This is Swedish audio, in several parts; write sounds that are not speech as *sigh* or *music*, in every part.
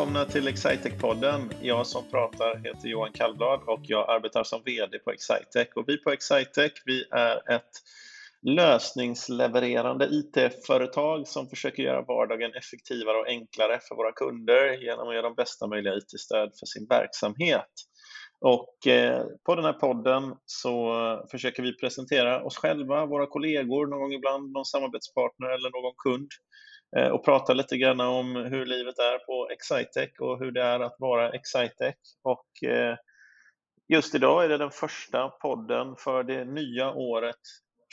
välkomna till Excitec-podden. Jag som pratar heter Johan Kallblad och jag arbetar som VD på Excitec. Och vi på Excitec vi är ett lösningslevererande IT-företag som försöker göra vardagen effektivare och enklare för våra kunder genom att ge dem bästa möjliga IT-stöd för sin verksamhet. Och eh, på den här podden så försöker vi presentera oss själva, våra kollegor, någon gång ibland någon samarbetspartner eller någon kund och prata lite grann om hur livet är på Excitec och hur det är att vara Excitec. Och eh, just idag är det den första podden för det nya året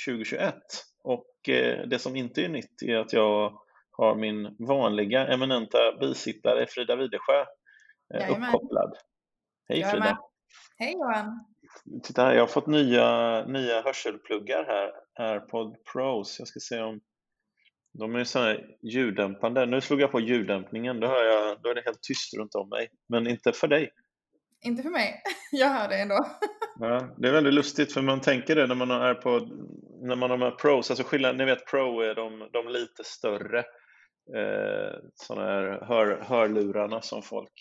2021. Och eh, det som inte är nytt är att jag har min vanliga eminenta bisittare Frida Widesjö uppkopplad. Hej Frida! Hej Johan! Titta här, jag har fått nya, nya hörselpluggar här, AirPod Pros. Jag ska se om de är så här ljuddämpande. Nu slog jag på ljuddämpningen, då, hör jag, då är det helt tyst runt om mig. Men inte för dig. Inte för mig. *laughs* Jag hör det ändå. *laughs* Ja, det är väldigt lustigt för man tänker det när man är på när man har med pros, alltså skillnaden, ni vet pro är de, de lite större eh, sådana här hör, hörlurarna som folk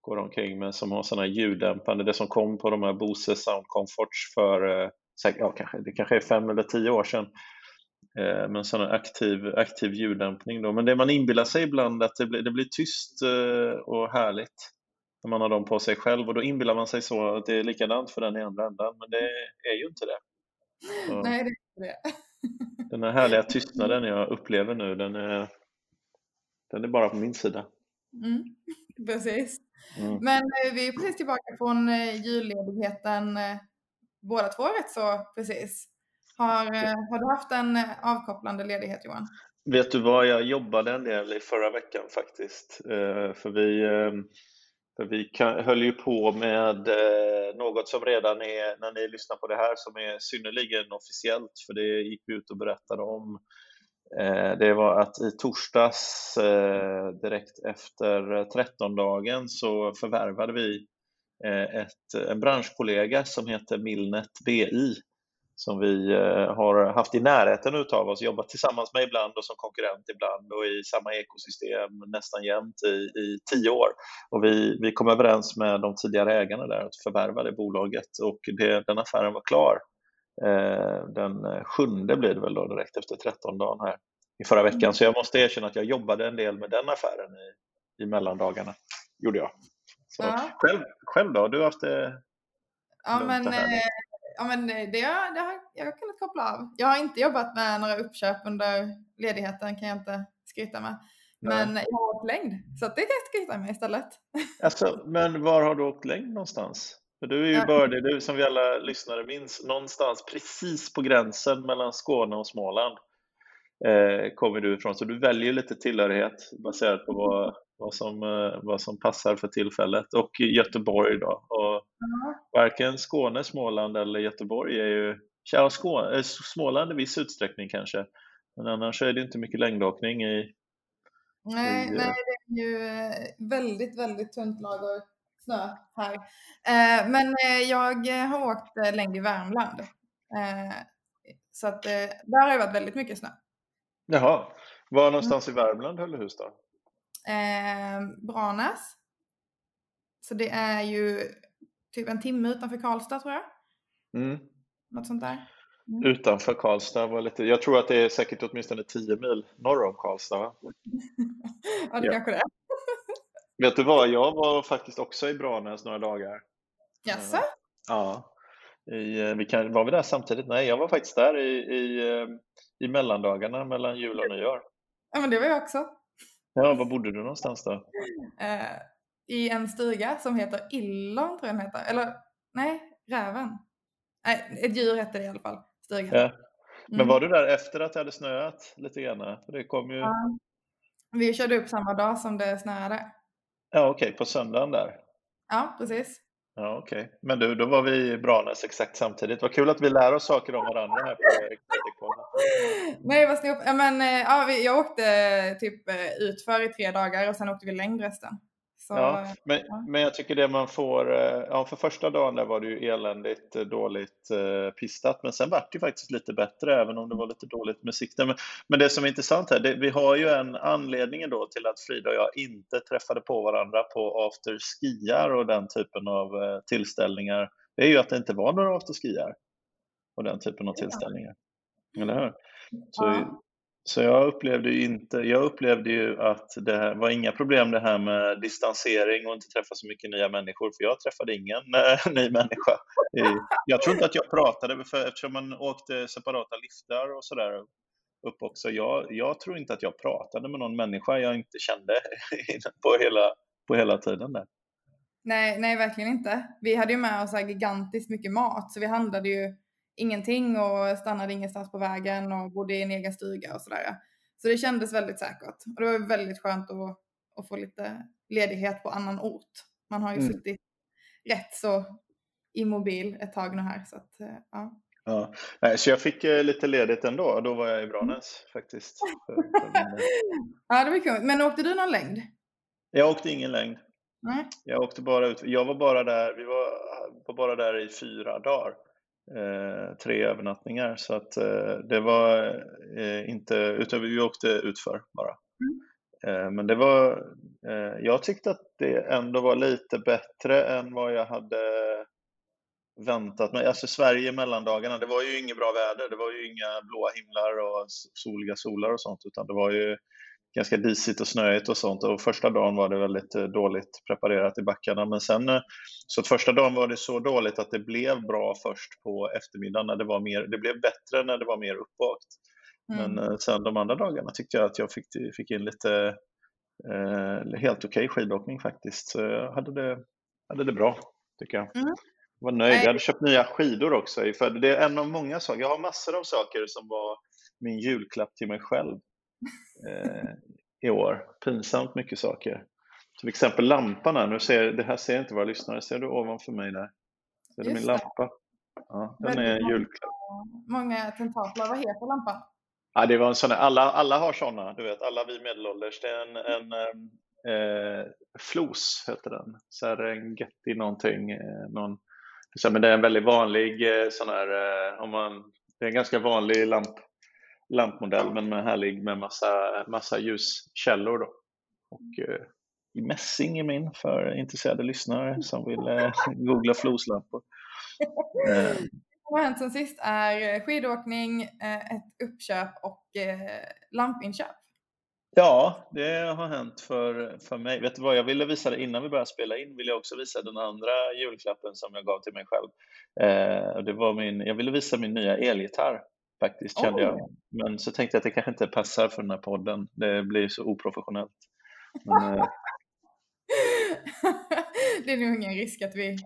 går omkring med som har sådana ljuddämpande, det som kom på de här Bose Sound Comforts för, eh, ja, kanske, det kanske är fem eller tio år sedan Eh, med en sån aktiv, aktiv ljuddämpning. Då. Men det man inbillar sig ibland att det blir, det blir tyst eh, och härligt när man har dem på sig själv och då inbillar man sig så att det är likadant för den i andra änden, men det är ju inte det. Så Nej, det är inte det. *laughs* Den här härliga tystnaden jag upplever nu, den är, den är bara på min sida. Mm, *laughs* precis. Mm. Men eh, vi är precis tillbaka från julledigheten båda två rätt så precis. Har, eh, har du haft en eh, avkopplande ledighet Johan? Vet du vad, jag jobbade en del i förra veckan faktiskt. Eh, för vi, för vi höll ju på med något som redan är, när ni lyssnar på det här, som är synnerligen officiellt, för det gick vi ut och berättade om. Det var att i torsdags, direkt efter 13-dagen, så förvärvade vi ett, en branschkollega som heter Milnet BI som vi eh, har haft i närheten utav oss, jobbat tillsammans med ibland och som konkurrent ibland och i samma ekosystem nästan jämt i, i tio år. Och vi, vi kom överens med de tidigare ägarna där att förvärva det bolaget och det, den affären var klar. Eh, den sjunde blir det väl då direkt efter 13 dagar här i förra veckan. Mm. Så jag måste erkänna att jag jobbade en del med den affären i, i mellandagarna. Gjorde jag. Så, ja. själv, själv då? Du har haft det Ja, men ja, men det, det har jag kunnat koppla av. Jag har inte jobbat med några uppköp under ledigheten kan jag inte skryta med. Men Nej. jag har åkt längd, så det kan jag skryta med istället. *laughs* Alltså, men var har du åkt längd någonstans? För du är ju ja. bördig, du som vi alla lyssnare minns, någonstans precis på gränsen mellan Skåne och Småland eh, kommer du ifrån. Så du väljer lite tillhörighet baserat på vad, vad, som, eh, vad som passar för tillfället. Och Göteborg då. Och. Varken Skåne, Småland eller Göteborg är ju, ja, Skåne, eh, Småland i viss utsträckning kanske, men annars är det inte mycket längdåkning i Nej, i, nej det är ju väldigt, väldigt tunt lager snö här. Eh, men jag har åkt längd i Värmland. Eh, så att där har det varit väldigt mycket snö. Jaha, var mm. någonstans i Värmland höll du hus då? Eh, Branäs. Så det är ju typ en timme utanför Karlstad tror jag. Mm. Något sånt där. Mm. Utanför Karlstad var lite, jag tror att det är säkert åtminstone 10 mil norr om Karlstad. *laughs* Ja, det ja. kanske det är. *laughs* Vet du vad, jag var faktiskt också i Branäs några dagar. Jaså? Ja. I, eh, vi kan, var vi där samtidigt? Nej, jag var faktiskt där i, i, eh, i mellandagarna mellan jul och nyår. Ja, men det var jag också. Ja, var bodde du någonstans då? Eh, I en stuga som heter Illon, tror jag den heter. Eller nej, Räven. Nej, ett djur hette det i alla fall. Stugan. Ja. Men var mm. du där efter att det hade snöat lite grann? För det kom ju... Ja. Vi körde upp samma dag som det snöade. Ja, okej, okay. på söndagen där. Ja, precis. Ja, Okej, okay. men du, då var vi i Branäs exakt samtidigt. Vad kul att vi lär oss saker om varandra här på Nej, vad snyggt. Ja, men, eh, ja, jag åkte eh, typ eh, utför i tre dagar och sen åkte vi längd resten. Så, Ja, men, ja. men jag tycker det man får, eh, ja för första dagen där var det ju eländigt eh, dåligt eh, pistat, men sen vart det faktiskt lite bättre, även om det var lite dåligt med sikten. Men, men det som är intressant här, det, vi har ju en anledning då till att Frida och jag inte träffade på varandra på afterskiar och den typen av eh, tillställningar. Det är ju att det inte var några afterskiar och den typen av tillställningar. Eller hur? Så, Ja så jag upplevde ju inte, jag upplevde ju att det här var inga problem det här med distansering och inte träffa så mycket nya människor, för jag träffade ingen äh, *laughs* ny människa. Jag tror inte att jag pratade, för eftersom man åkte separata liftar och sådär upp också. Jag, jag tror inte att jag pratade med någon människa jag inte kände *laughs* på hela, på hela tiden där. Nej, nej, verkligen inte. Vi hade ju med oss gigantiskt mycket mat, så vi handlade ju ingenting och stannade ingenstans på vägen och bodde i en egen stuga och sådär. Så det kändes väldigt säkert. Och det var väldigt skönt att, att få lite ledighet på annan ort. Man har ju Mm. suttit rätt så immobil ett tag nu här. Så att, eh, ja. Ja. Nej, Så jag fick eh, lite ledigt ändå, då var jag i Branäs faktiskt. *laughs* Ja, det var kul. Men åkte du någon längd? jag åkte ingen längd. Nej. Jag åkte bara ut. Jag var bara där, vi var, var bara där i fyra dagar. Eh, tre övernattningar. Så att eh, det var eh, inte, utan vi åkte utför bara. Eh, men det var, eh, jag tyckte att det ändå var lite bättre än vad jag hade väntat mig. Alltså Sverige mellandagarna, det var ju inget bra väder. Det var ju inga blåa himlar och soliga solar och sånt, utan det var ju ganska disigt och snöigt och sånt. Och första dagen var det väldigt eh, dåligt preparerat i backarna. Men sen, eh, så första dagen var det så dåligt att det blev bra först på eftermiddagen när det var mer, det blev bättre när det var mer uppvakt. Mm. Men eh, sen de andra dagarna tyckte jag att jag fick, fick in lite eh, helt okej skidåkning faktiskt. Så jag hade det, hade det bra, tycker jag. Mm. Jag var nöjd. Jag hade köpt nya skidor också. För det är en av många saker. Jag har massor av saker som var min julklapp till mig själv i år. Pinsamt mycket saker. Till exempel lampan här. Nu ser, det här ser inte våra lyssnare. Ser du ovanför mig där? Ser du min lampa? Ja, den är en många. julklapp. Många tentaklar. Vad heter lampan? Ja, det var en sån där, alla, alla har såna, du vet, alla vi medelålders. Det är en, en eh, flos, heter den. Serengeti någonting. Eh, någon, så, men det är en väldigt vanlig eh, sån här, eh, om man, det är en ganska vanlig lamp, lampmodell, men med härlig med massa, massa ljuskällor då. Och eh, i mässing är min för intresserade lyssnare som vill eh, *laughs* googla floslampor. *laughs* Eh, Vad har hänt sen sist är eh, skidåkning, eh, ett uppköp och eh, lampinköp. Ja, det har hänt för, för mig. Vet du vad, jag ville visa det innan vi började spela in, ville jag också visa den andra julklappen som jag gav till mig själv. Eh, och det var min, jag ville visa min nya elgitarr faktiskt, kände jag. Men så tänkte jag att det kanske inte passar för den här podden. Det blir så oprofessionellt. Men, eh, *laughs* det är nog ingen risk att vi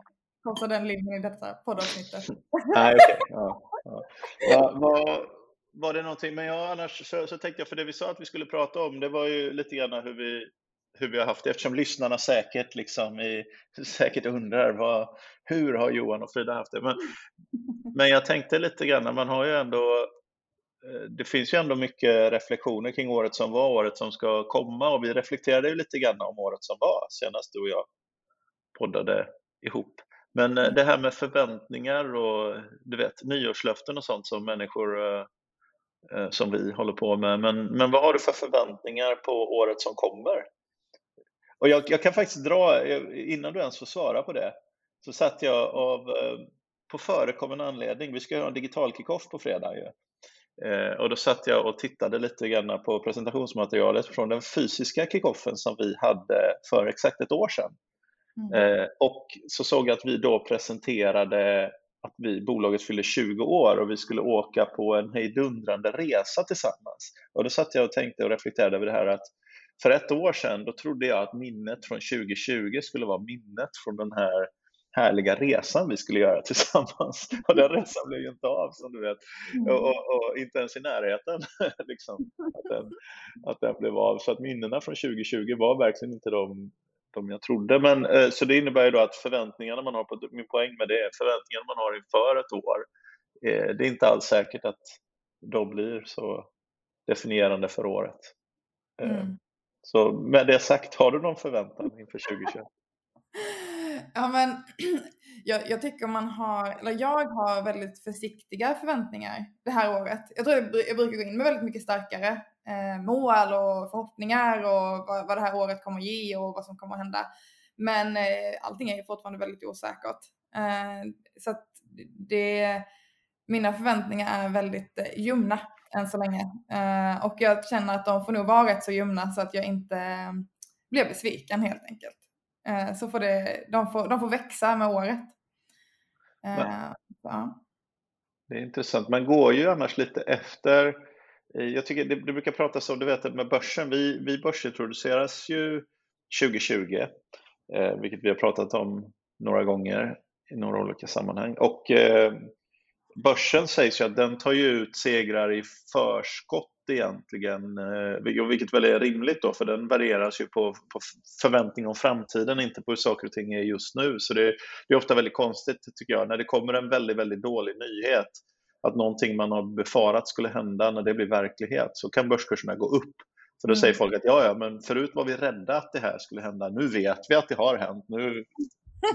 korsar den linjen i detta poddavsnittet. *laughs* nej, okej. Ja, ja. Ja, *laughs* var, var det någonting, men ja, annars så, så tänkte jag, för det vi sa att vi skulle prata om, det var ju lite grann hur vi, hur vi har haft det, eftersom lyssnarna säkert, liksom i, säkert undrar vad, hur har Johan och Frida haft det? Men, men jag tänkte lite grann, man har ju ändå, eh, det finns ju ändå mycket reflektioner kring året som var, året som ska komma och vi reflekterade ju lite grann om året som var senast du och jag poddade ihop. Men eh, det här med förväntningar och du vet nyårslöften och sånt som människor eh, som vi håller på med. Men, men vad har du för förväntningar på året som kommer? Och jag, jag kan faktiskt dra, eh, innan du ens får svara på det, så satt jag av, eh, på förekommande anledning, vi ska ha en digital kickoff på fredag ju. Eh, och då satt jag och tittade lite grann på presentationsmaterialet från den fysiska kickoffen som vi hade för exakt ett år sedan. Mm. Och så såg jag att vi då presenterade att vi, bolaget fyller 20 år och vi skulle åka på en hejdundrande resa tillsammans. Och då satt jag och tänkte och reflekterade över det här att för ett år sedan då trodde jag att minnet från 2020 skulle vara minnet från den här härliga resan vi skulle göra *laughs* tillsammans. Och den resan blev ju inte av som du vet. Och, och, och inte ens i närheten *laughs* liksom, att, den, att den blev av. Så att minnena från 2020 var verkligen inte de de jag trodde. Men, eh, så det innebär ju då att förväntningarna man har, på, min poäng med det är förväntningarna man har inför ett år, eh, det är inte alls säkert att de blir så definierande för året. Eh, Mm. Så med det sagt, har du någon förväntan inför 2021? Ja, men *clears throat* jag, jag, tycker man har, eller jag har väldigt försiktiga förväntningar det här året. Jag tror jag, jag brukar gå in med väldigt mycket starkare eh, mål och förhoppningar och vad, vad, det här året kommer att ge och vad som kommer att hända. Men eh, allting är ju fortfarande väldigt osäkert. Eh, så att det, mina förväntningar är väldigt eh, ljumna än så länge. Eh, och jag känner att de får nog vara rätt så ljumna så att jag inte eh, blir besviken helt enkelt. Eh, så får det, de, får, de får växa med året. Eh, ja. Det är intressant. Man går ju annars lite efter jag tycker det, det brukar pratas om, du vet med börsen, vi, vi börsintroduceras ju 2020, eh, vilket vi har pratat om några gånger i några olika sammanhang. Och eh, börsen sägs ju att den tar ju ut segrar i förskott egentligen, eh, vilket väl är rimligt då, för den varieras ju på, på förväntning om framtiden, inte på hur saker och ting är just nu. Så det, det är ofta väldigt konstigt, tycker jag, när det kommer en väldigt, väldigt dålig nyhet, att någonting man har befarat skulle hända, när det blir verklighet, så kan börskurserna gå upp. För då mm. säger folk att ja, ja, men förut var vi rädda att det här skulle hända. Nu vet vi att det har hänt. Nu,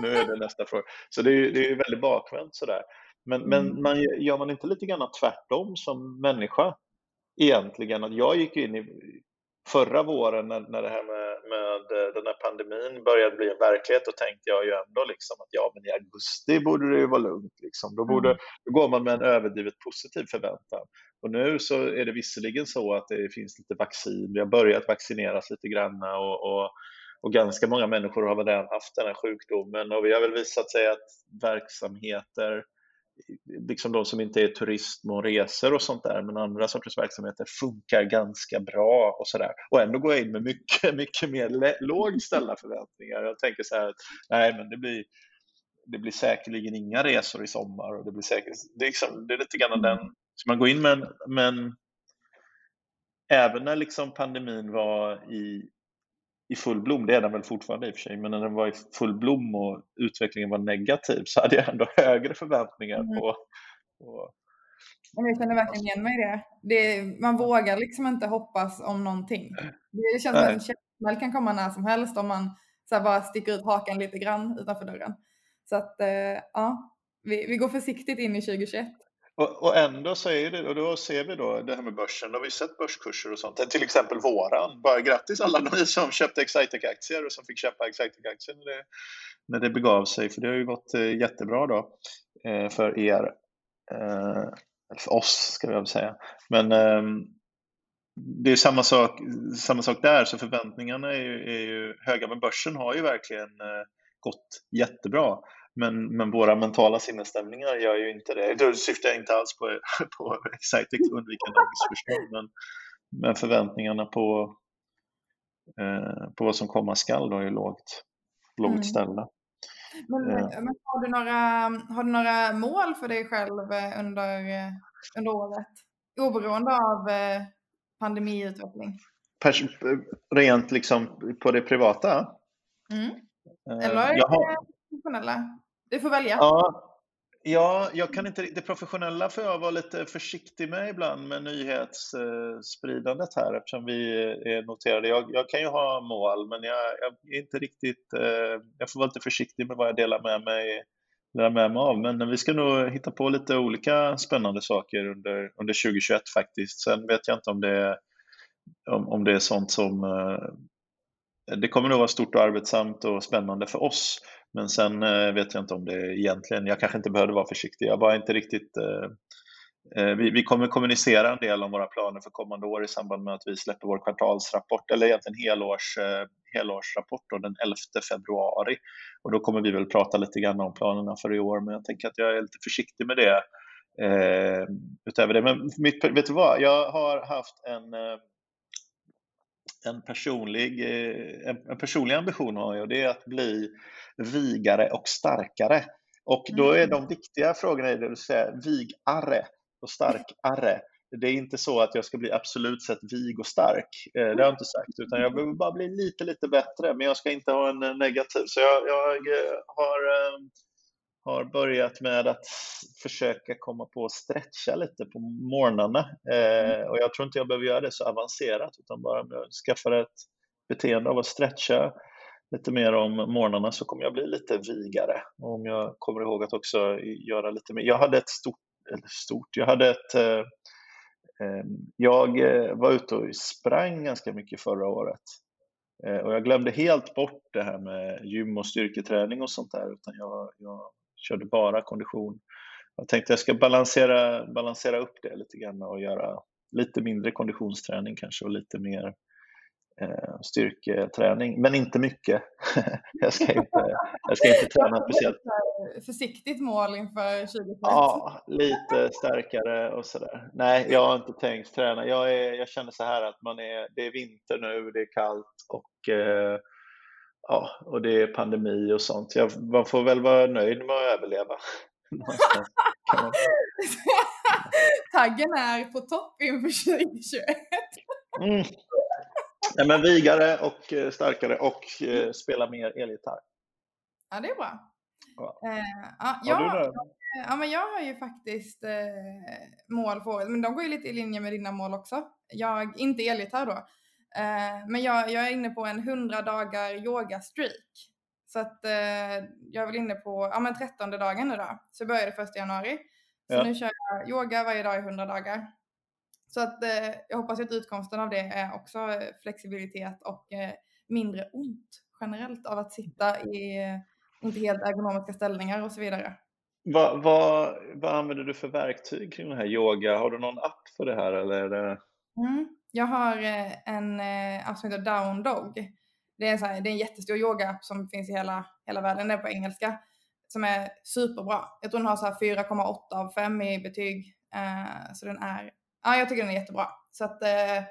nu är det nästa fråga. Så det är, det är väldigt bakvänt sådär. Men, mm. men man, gör man inte lite grann tvärtom som människa egentligen? Att jag gick in i förra våren när, när det här med, med den här pandemin började bli en verklighet, då tänkte jag ju ändå liksom att ja, men i augusti borde det ju vara lugnt. Liksom. Då, borde, mm. då går man med en överdrivet positiv förväntan. Och nu så är det visserligen så att det finns lite vaccin, vi har börjat vaccineras lite grann och, och, och ganska många människor har väl redan haft den här sjukdomen och vi har väl visat sig att verksamheter liksom de som inte är turism och resor och sånt där, men andra sorters verksamheter funkar ganska bra och sådär. Och ändå går jag in med mycket, *laughs* mycket mer lågt ställda förväntningar. Jag tänker så här, nej men det blir, det blir säkerligen inga resor i sommar och det blir säkert, det är, liksom, det är lite grann den, så man går in med, men även när liksom pandemin var i i full blom, det är den väl fortfarande i och för sig, men när den var i full blom och utvecklingen var negativ så hade jag ändå *laughs* högre förväntningar mm. på, på jag känner verkligen igen mig i det. det. Man vågar liksom inte hoppas om någonting. Det känns som att en käftsmäll kan komma när som helst om man så bara sticker ut hakan lite grann utanför dörren. Så att eh, ja, vi, vi går försiktigt in i 2021. Och, och, ändå så är det, och då ser vi då det här med börsen, då har vi sett börskurser och sånt, till exempel våran. Bara grattis alla ni som köpte Excitec-aktier och som fick köpa Excitec-aktier när det, när det begav sig, för det har ju gått eh, jättebra då eh, för er, eh, för oss ska vi väl säga. Men ehm, det är samma sak, samma sak där, så förväntningarna är ju, är ju höga, men börsen har ju verkligen gått jättebra. Men, men våra mentala sinnesstämningar gör ju inte det. Då syftar jag inte alls på, *laughs* på Excitex undvikande missförstånd, men, men förväntningarna på, eh, på vad som komma skall då är lågt, lågt mm. ställda. Men, eh. men, har, du några, har du några mål för dig själv eh, under, eh, under året? Oberoende av eh, pandemiutveckling? Pers rent liksom på det privata? Mm. Eller jag har, professionella? Du får välja. Ja, ja jag kan inte, det professionella får jag vara lite försiktig med ibland med nyhetsspridandet här eftersom vi är noterade. Jag, jag kan ju ha mål, men jag, jag, är inte riktigt, eh, jag får vara lite försiktig med vad jag delar med mig lära med mig av. Men vi ska nog hitta på lite olika spännande saker under, under 2021 faktiskt. Sen vet jag inte om det, om, om det är sånt som eh, det kommer nog vara stort och arbetsamt och spännande för oss. Men sen eh, vet jag inte om det egentligen, jag kanske inte behövde vara försiktig. Jag var inte riktigt eh, eh, vi, vi, kommer kommunicera en del om våra planer för kommande år i samband med att vi släpper vår kvartalsrapport, eller egentligen helårs, eh, helårsrapport då, den 11 februari. Och då kommer vi väl prata lite grann om planerna för i år, men jag tänker att jag är lite försiktig med det. Eh, utöver det. Men mitt, vet du vad, jag har haft en eh, en personlig, en, personlig ambition har jag och det är att bli vigare och starkare. Och då är mm. de viktiga frågorna, det vill säga vigare och starkare. Det är inte så att jag ska bli absolut sett vig och stark, eh, det har jag inte sagt, utan jag behöver bara bli lite, lite bättre, men jag ska inte ha en negativ. Så jag, jag eh, har, eh, har börjat med att försöka komma på att stretcha lite på morgnarna. Och jag tror inte jag behöver göra det så avancerat, utan bara om jag skaffar ett beteende av att stretcha lite mer om morgnarna så kommer jag bli lite vigare. Och om jag kommer ihåg att också göra lite mer. Jag hade ett stort, eller stort, jag hade ett eh, eh jag eh, var ute och sprang ganska mycket förra året. Eh, och jag glömde helt bort det här med gym och styrketräning och sånt där, utan jag, jag körde bara kondition. Jag tänkte jag ska balansera, balansera upp det lite grann och göra lite mindre konditionsträning kanske och lite mer styrketräning, men inte mycket. *laughs* jag, ska inte, jag ska inte träna speciellt. Försiktigt mål inför 2021? Ja, lite starkare och sådär. Nej, jag har inte tänkt träna. Jag, är, jag känner så här att man är, det är vinter nu, det är kallt och eh, ja, och det är pandemi och sånt. Jag, man får väl vara nöjd med att överleva. *laughs* *laughs* Taggen är på topp inför 2021. Mm. Ja, men vigare och eh, starkare och eh, spela mer elgitarr. Ja, det är bra. Ja. Eh, ja, jag, har du ja, men jag har ju faktiskt eh, mål för året, men de går ju lite i linje med dina mål också. Jag, inte elgitarr då, eh, men jag, jag är inne på en 100 dagar yoga-streak. Så att eh, jag är väl inne på, ja men 13 dagen nu då. Så jag började första januari. Så ja. nu kör jag yoga varje dag i 100 dagar. Så att eh, jag hoppas att utkomsten av det är också flexibilitet och eh, mindre ont generellt av att sitta i eh, inte helt ergonomiska ställningar och så vidare. Vad, vad, vad använder du för verktyg kring den här yoga? Har du någon app för det här eller? Det... Mm, jag har eh, en app som heter Down Dog. Det är en, här, det är en jättestor yoga-app som finns i hela, hela världen, den är på engelska, som är superbra. Jag tror den har 4,8 av 5 i betyg. Eh, så den är ja, jag tycker den är jättebra. Så att eh,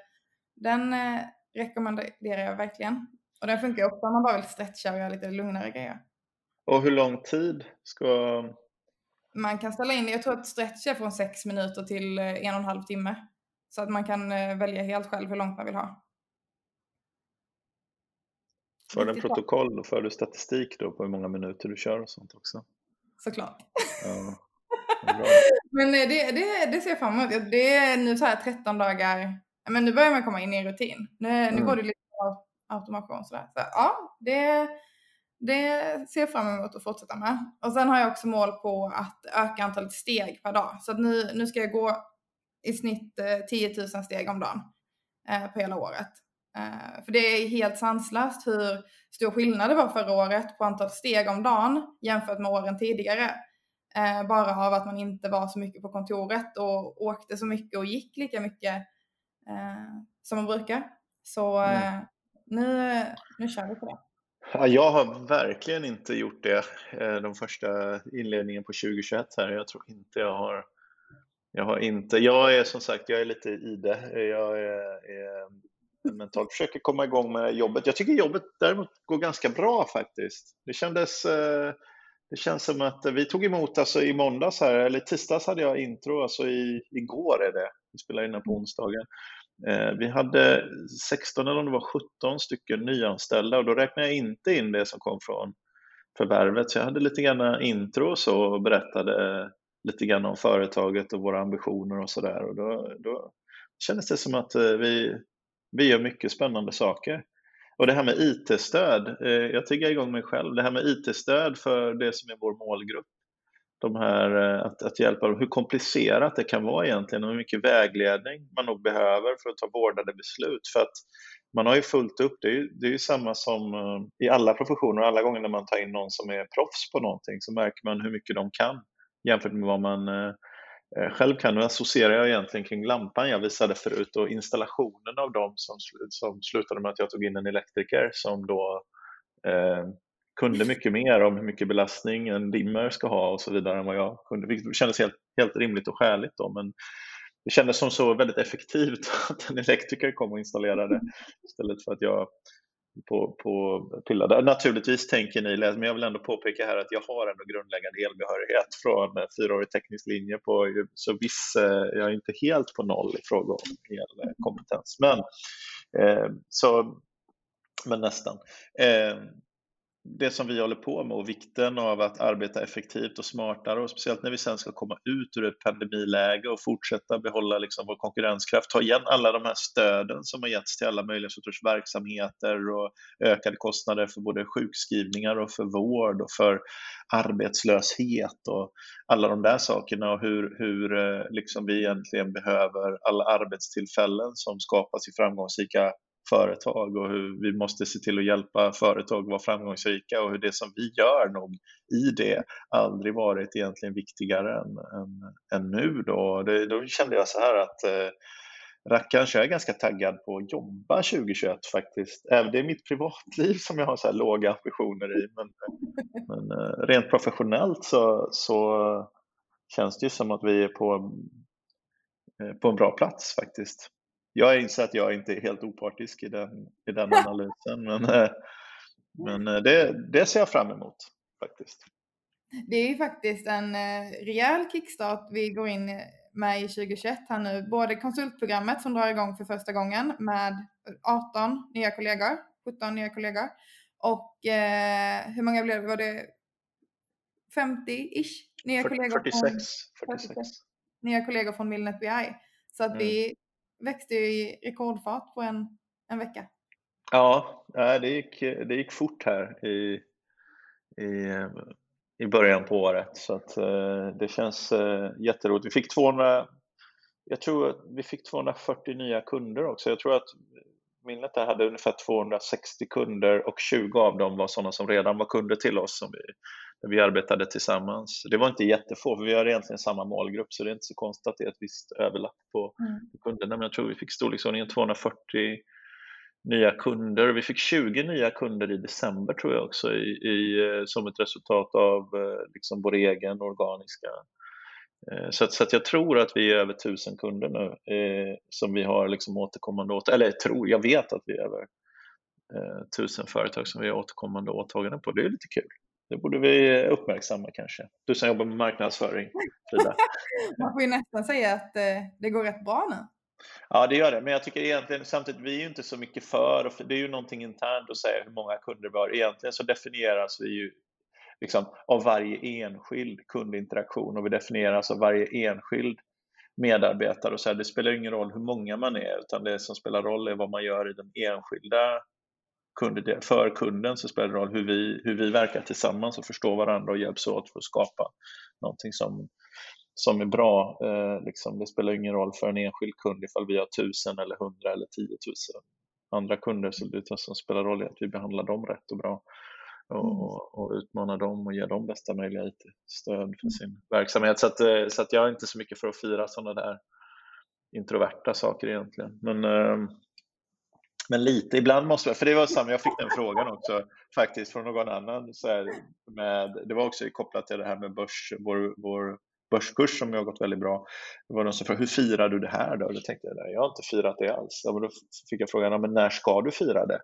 den eh, rekommenderar jag verkligen. Och den funkar också om man bara vill stretcha och göra lite lugnare grejer. Och hur lång tid ska... Man kan ställa in, jag tror att stretch är från sex minuter till eh, en och en halv timme. Så att man kan eh, välja helt själv hur långt man vill ha. För den protokoll och för du statistik då på hur många minuter du kör och sånt också? Såklart. Ja. Men eh, det, det, det ser jag fram emot. Det är nu så här 13 dagar. Men nu börjar man komma in i en rutin. Nu, mm. nu går det lite automation sådär. Så ja, det, det ser jag fram emot att fortsätta med. Och sen har jag också mål på att öka antalet steg per dag. Så nu, nu ska jag gå i snitt 10 eh, 000 steg om dagen eh, på hela året. Eh, för det är helt sanslöst hur stor skillnad det var förra året på antal steg om dagen jämfört med åren tidigare. Eh, bara av att man inte var så mycket på kontoret och åkte så mycket och gick lika mycket eh, som man brukar. Så eh, mm. nu, nu kör vi på det. Ja, jag har verkligen inte gjort det eh, de första inledningen på 2021 här. Jag tror inte jag har jag har inte, jag är som sagt, jag är lite i det. Jag är, är mentalt försöker komma igång med jobbet. Jag tycker jobbet däremot går ganska bra faktiskt. Det kändes eh, det känns som att vi tog emot, alltså i måndags här, eller tisdags hade jag intro, alltså i, igår är det, vi spelar in på onsdagen. Eh, vi hade 16 eller om det var 17 stycken nyanställda och då räknar jag inte in det som kom från förvärvet. Så jag hade lite grann intro och så och berättade lite grann om företaget och våra ambitioner och sådär. Och då, då kändes det som att eh, vi, vi gör mycket spännande saker. Och det här med IT-stöd, eh, jag triggar igång mig själv, det här med IT-stöd för det som är vår målgrupp. De här, eh, att, att hjälpa dem, hur komplicerat det kan vara egentligen och hur mycket vägledning man nog behöver för att ta vårdade beslut. För att man har ju fullt upp, det är ju, det är ju samma som eh, i alla professioner, alla gånger när man tar in någon som är proffs på någonting så märker man hur mycket de kan jämfört med vad man Eh, själv kan associerar jag egentligen kring lampan jag visade förut och installationen av dem som, som slutade med att jag tog in en elektriker som då eh, kunde mycket mer om hur mycket belastning en dimmer ska ha och så vidare än vad jag kunde. Det kändes helt, helt rimligt och skäligt då, men det kändes som så väldigt effektivt *laughs* att en elektriker kom och installerade istället för att jag på, på pillade. Naturligtvis tänker ni, men jag vill ändå påpeka här att jag har ändå grundläggande elbehörighet från eh, fyraårig teknisk linje på, så viss, eh, jag är inte helt på noll i fråga om elkompetens. Men, eh, så, men nästan. Eh, det som vi håller på med och vikten av att arbeta effektivt och smartare och speciellt när vi sen ska komma ut ur ett pandemiläge och fortsätta behålla liksom vår konkurrenskraft, ta igen alla de här stöden som har getts till alla möjliga sorters verksamheter och ökade kostnader för både sjukskrivningar och för vård och för arbetslöshet och alla de där sakerna och hur, hur eh, liksom vi egentligen behöver alla arbetstillfällen som skapas i framgångsrika företag och hur vi måste se till att hjälpa företag att vara framgångsrika och hur det som vi gör nog i det aldrig varit egentligen viktigare än, än, än nu. Då. Det, då kände jag så här att eh, rackarns, jag är ganska taggad på att jobba 2021 faktiskt. Även det är mitt privatliv som jag har så här låga ambitioner i, men, men eh, rent professionellt så, så känns det ju som att vi är på, eh, på en bra plats faktiskt jag inser att jag inte är helt opartisk i den, i den analysen, men, eh, men eh, det, det ser jag fram emot faktiskt. Det är ju faktiskt en eh, rejäl kickstart vi går in med i 2021 här nu. Både konsultprogrammet som drar igång för första gången med 18 nya kollegor, 17 nya kollegor och eh, hur många blev det? Var det 50-ish nya 40, kollegor? 46, från, 46. Nya kollegor från Milnet BI. Så att mm. vi växte ju i rekordfart på en, en vecka. Ja, det gick, det gick fort här i, i, i början på året så att eh, det känns eh, jätteroligt. Vi fick 200, jag tror att vi fick 240 nya kunder också. Jag tror att Minnet där hade ungefär 260 kunder och 20 av dem var sådana som redan var kunder till oss som vi, där vi arbetade tillsammans. Det var inte jättefå, för vi har egentligen samma målgrupp så det är inte så konstigt att det är ett visst överlapp på, mm. kunderna. Men jag tror vi fick storleksordningen 240 nya kunder. Vi fick 20 nya kunder i december tror jag också i, i som ett resultat av eh, liksom vår egen organiska Eh, så, att, så att jag tror att vi är över tusen kunder nu eh, som vi har liksom återkommande åt eller jag tror, jag vet att vi är över eh, tusen företag som vi har återkommande åtaganden på. Det är lite kul. Det borde vi uppmärksamma kanske. Du som jobbar med marknadsföring, Frida. *laughs* Man får ju nästan säga att eh, det går rätt bra nu. Ja, det gör det. Men jag tycker egentligen samtidigt, vi är ju inte så mycket för, det är ju någonting internt att säga hur många kunder vi har. Egentligen så definieras vi ju liksom, av varje enskild kundinteraktion och vi definieras av varje enskild medarbetare. Och så här, det spelar ingen roll hur många man är, utan det som spelar roll är vad man gör i den enskilda kunden. För kunden så spelar det roll hur vi, hur vi verkar tillsammans och förstår varandra och hjälps åt för att skapa någonting som, som är bra. Eh, liksom, det spelar ingen roll för en enskild kund ifall vi har tusen eller hundra eller tiotusen andra kunder, så det som spelar roll är att vi behandlar dem rätt och bra och, mm. och, och utmana dem och ge dem bästa möjliga IT-stöd för mm. sin verksamhet. Så, att, eh, så att jag är inte så mycket för att fira sådana där introverta saker egentligen. Men, ehm, men lite, ibland måste jag, för det var samma, jag fick den frågan också faktiskt från någon annan. Så här, med, det var också kopplat till det här med börs, vår, vår börskurs som har gått väldigt bra. Det var någon som frågade, hur firar du det här då? Då tänkte jag, jag har inte firat det alls. Ja, men då fick jag frågan, men när ska du fira det?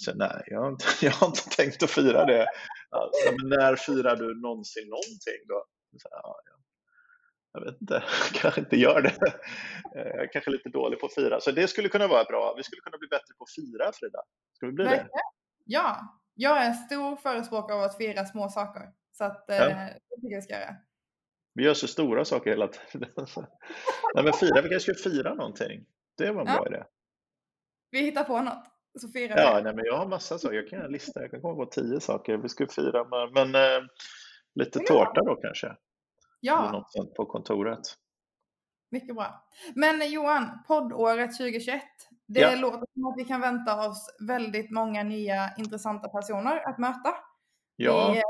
Så, nej, jag har, inte, *laughs* jag har inte tänkt att fira det. Alltså, men när firar du någonsin någonting då? Så, ja, jag vet inte, *laughs* jag kanske inte gör det. Jag är kanske lite dålig på att fira. Så det skulle kunna vara bra. Vi skulle kunna bli bättre på att fira, Frida. Ska vi bli det? Ja, jag är en stor förespråkare av att fira små saker. Så att, ja. eh, det tycker jag ska göra. Vi gör så stora saker hela tiden. *laughs* Nej, men fira, vi kanske ska fira någonting. Det var en ja. bra idé. Vi hittar på något. Så firar ja, nej, men jag har massa saker. Jag kan göra en lista. Jag kan komma på tio saker vi ska fira med. Men eh, lite ja. tårta då kanske? Ja. Eller något sånt på kontoret. Mycket bra. Men Johan, poddåret 2021. Det ja. låter som att vi kan vänta oss väldigt många nya intressanta personer att möta. Ja. Vi, eh,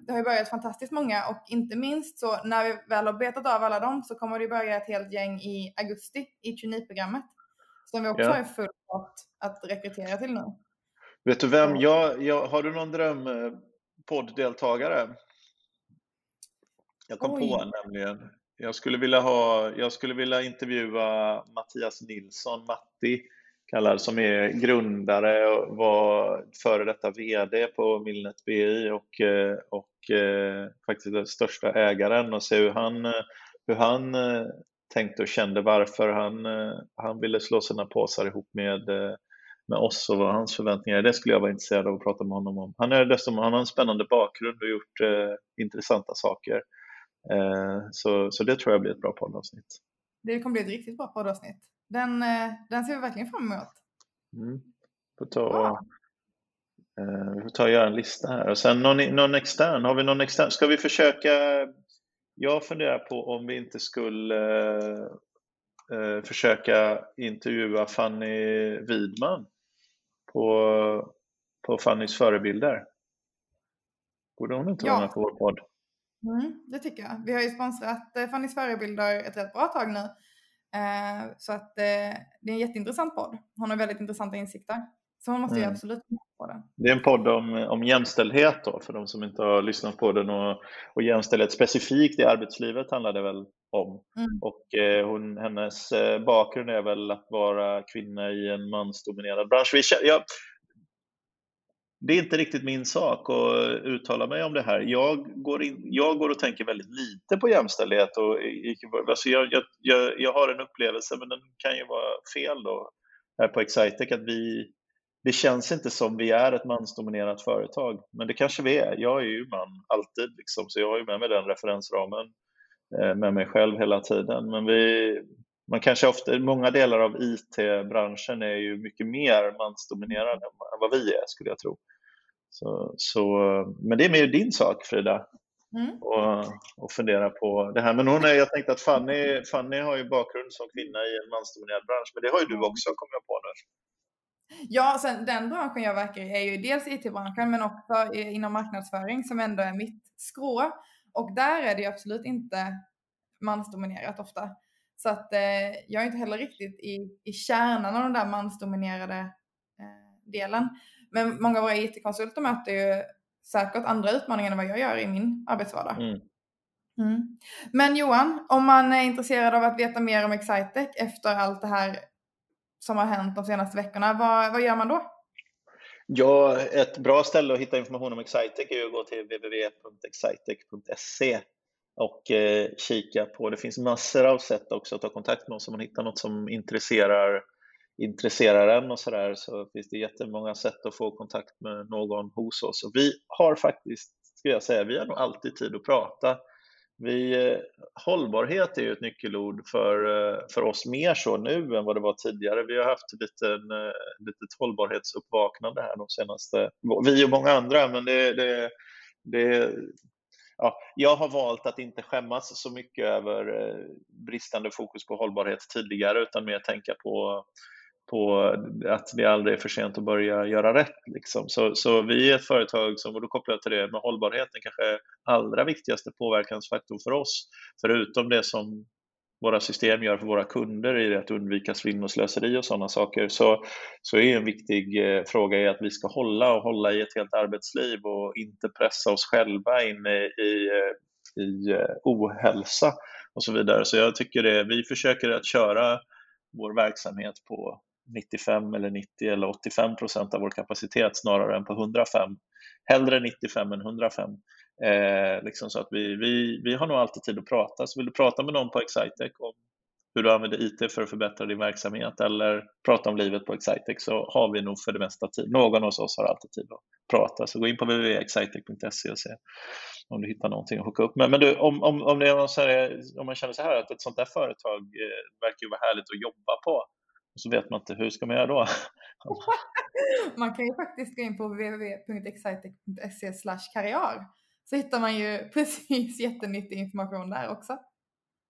det har ju börjat fantastiskt många och inte minst så när vi väl har betat av alla dem så kommer det börja ett helt gäng i augusti i traineeprogrammet. Som vi också ja. är full att rekrytera till nu. Vet du vem, jag, jag, har du någon drömpoddeltagare? Jag kom Oj. på en nämligen. Jag skulle vilja, ha, jag skulle vilja intervjua Mattias Nilsson, Matti kallad, som är grundare och var före detta VD på Milnet BI och, eh, och eh, faktiskt den största ägaren och se hur han, hur han eh, tänkte och kände varför han, han ville slå sina påsar ihop med med oss och vad hans förväntningar är. Det skulle jag vara intresserad av att prata med honom om. Han, är dessutom, han har en spännande bakgrund och gjort eh, intressanta saker. Eh, så, så det tror jag blir ett bra poddavsnitt. Det kommer bli ett riktigt bra poddavsnitt. Den, eh, den ser vi verkligen fram emot. Mm. Får ta, wow. eh, vi får ta och göra en lista här. Och sen någon, någon extern, har vi någon extern? Ska vi försöka? Jag funderar på om vi inte skulle eh, försöka intervjua Fanny Widman på, på Fannys förebilder. Borde hon inte ja. vara med på vår podd? Mm, det tycker jag. Vi har ju sponsrat eh, Fannys förebilder ett rätt bra tag nu. Eh, så att eh, det är en jätteintressant podd. Hon har väldigt intressanta insikter. Så hon måste mm. ju absolut på den. Det är en podd om, om jämställdhet då, för de som inte har lyssnat på den. Och, och jämställdhet specifikt i arbetslivet handlar det väl om. Mm. Och eh, hon, hennes eh, bakgrund är väl att vara kvinna i en mansdominerad bransch. Jag, det är inte riktigt min sak att uttala mig om det här. Jag går, in, jag går och tänker väldigt lite på jämställdhet. Och, alltså jag, jag, jag har en upplevelse, men den kan ju vara fel då, här på Excitec, att vi, det känns inte som vi är ett mansdominerat företag. Men det kanske vi är. Jag är ju man alltid, liksom, så jag har ju med mig den referensramen eh, med mig själv hela tiden. Men vi, man kanske ofta, många delar av IT-branschen är ju mycket mer mansdominerad än vad vi är, skulle jag tro. Så, så, men det är mer din sak Frida, mm. och, och fundera på det här. Men hon är, jag tänkte att Fanny, Fanny har ju bakgrund som kvinna i en mansdominerad bransch, men det har ju du också, kommer jag på nu. Ja, sen den branschen jag verkar i är ju dels IT-branschen men också inom marknadsföring som ändå är mitt skrå. Och där är det ju absolut inte mansdominerat ofta. Så att eh, jag är inte heller riktigt i, i kärnan av den där mansdominerade eh, delen. Men många av våra IT-konsulter möter ju säkert andra utmaningar än vad jag gör i min arbetsvardag. Mm. Mm. Men Johan, om man är intresserad av att veta mer om Excitec efter allt det här som har hänt de senaste veckorna, vad, vad gör man då? Ja, ett bra ställe att hitta information om Excitec är att gå till www.excitec.se och eh, kika på. Det finns massor av sätt också att ta kontakt med oss om man hittar något som intresserar intresserar en och så där så finns det jättemånga sätt att få kontakt med någon hos oss. Och vi har faktiskt, skulle jag säga, vi har nog alltid tid att prata. Vi, eh, hållbarhet är ju ett nyckelord för, eh, för oss mer så nu än vad det var tidigare. Vi har haft ett eh, litet hållbarhetsuppvaknande här de senaste, vi och många andra, men det, det, det ja, jag har valt att inte skämmas så mycket över bristande fokus på hållbarhet tidigare utan mer tänka på på att det aldrig är för sent att börja göra rätt. Liksom. Så, så vi är ett företag som, och då kopplar jag till det med hållbarheten, kanske allra viktigaste påverkansfaktor för oss, förutom det som våra system gör för våra kunder i det att undvika svinn och slöseri och sådana saker, så, så är en viktig eh, fråga är att vi ska hålla och hålla i ett helt arbetsliv och inte pressa oss själva in i, i, eh, i eh, ohälsa och så vidare. Så jag tycker det, vi försöker att köra vår verksamhet på 95 eller 90 eller 85 procent av vår kapacitet snarare än på 105. Hellre 95 än 105. Eh, liksom så att vi, vi, vi har nog alltid tid att prata. Så vill du prata med någon på Excitec om hur du använder IT för att förbättra din verksamhet eller prata om livet på Excitec så har vi nog för det mesta tid. Någon hos oss har alltid tid att prata. Så gå in på www.excitec.se och se om du hittar någonting att hooka upp med. Men du, om, om, om, det är någon här, om man känner så här att ett sånt där företag eh, verkar ju vara härligt att jobba på och så vet man inte hur ska man göra då? *laughs* man kan ju faktiskt gå in på www.excitec.se karriär så hittar man ju *laughs* precis jättenyttig information där också.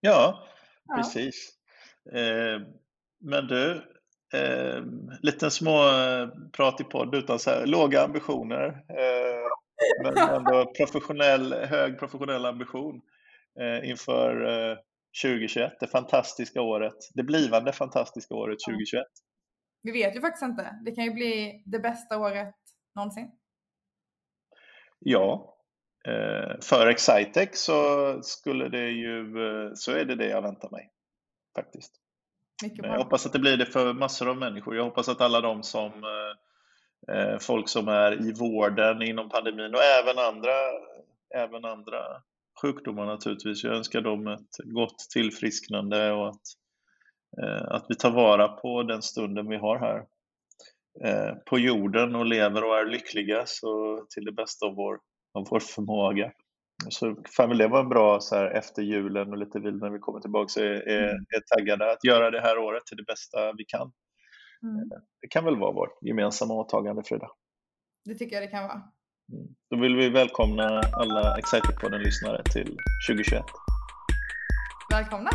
Ja, ja. precis. Eh, men du, eh, liten små eh, prat i podd utan så här, låga ambitioner. Eh, men ändå *laughs* professionell, hög professionell ambition eh, inför eh, 2021, det fantastiska året, det blivande fantastiska året 2021? Vi vet ju faktiskt inte. Det kan ju bli det bästa året någonsin. Ja, eh, för Excitec så skulle det ju, eh, så är det det jag väntar mig faktiskt. Men jag hoppas att det blir det för massor av människor. Jag hoppas att alla de som eh, folk som är i vården inom pandemin och även andra, även andra sjukdomar naturligtvis. Jag önskar dem ett gott tillfrisknande och att, eh, att vi tar vara på den stunden vi har här. eh, på jorden och lever och är lyckliga så till det bästa av vår, av vår förmåga. Så kan väl det vara en bra så här, efter julen och lite vill när vi kommer tillbaka så är, är, mm. är taggade att göra det här året till det bästa vi kan. Mm. Det kan väl vara vårt gemensamma åtagande Frida? Det tycker jag det kan vara. Mm. Då vill vi välkomna alla Excited-podden-lyssnare till 2021. Välkomna!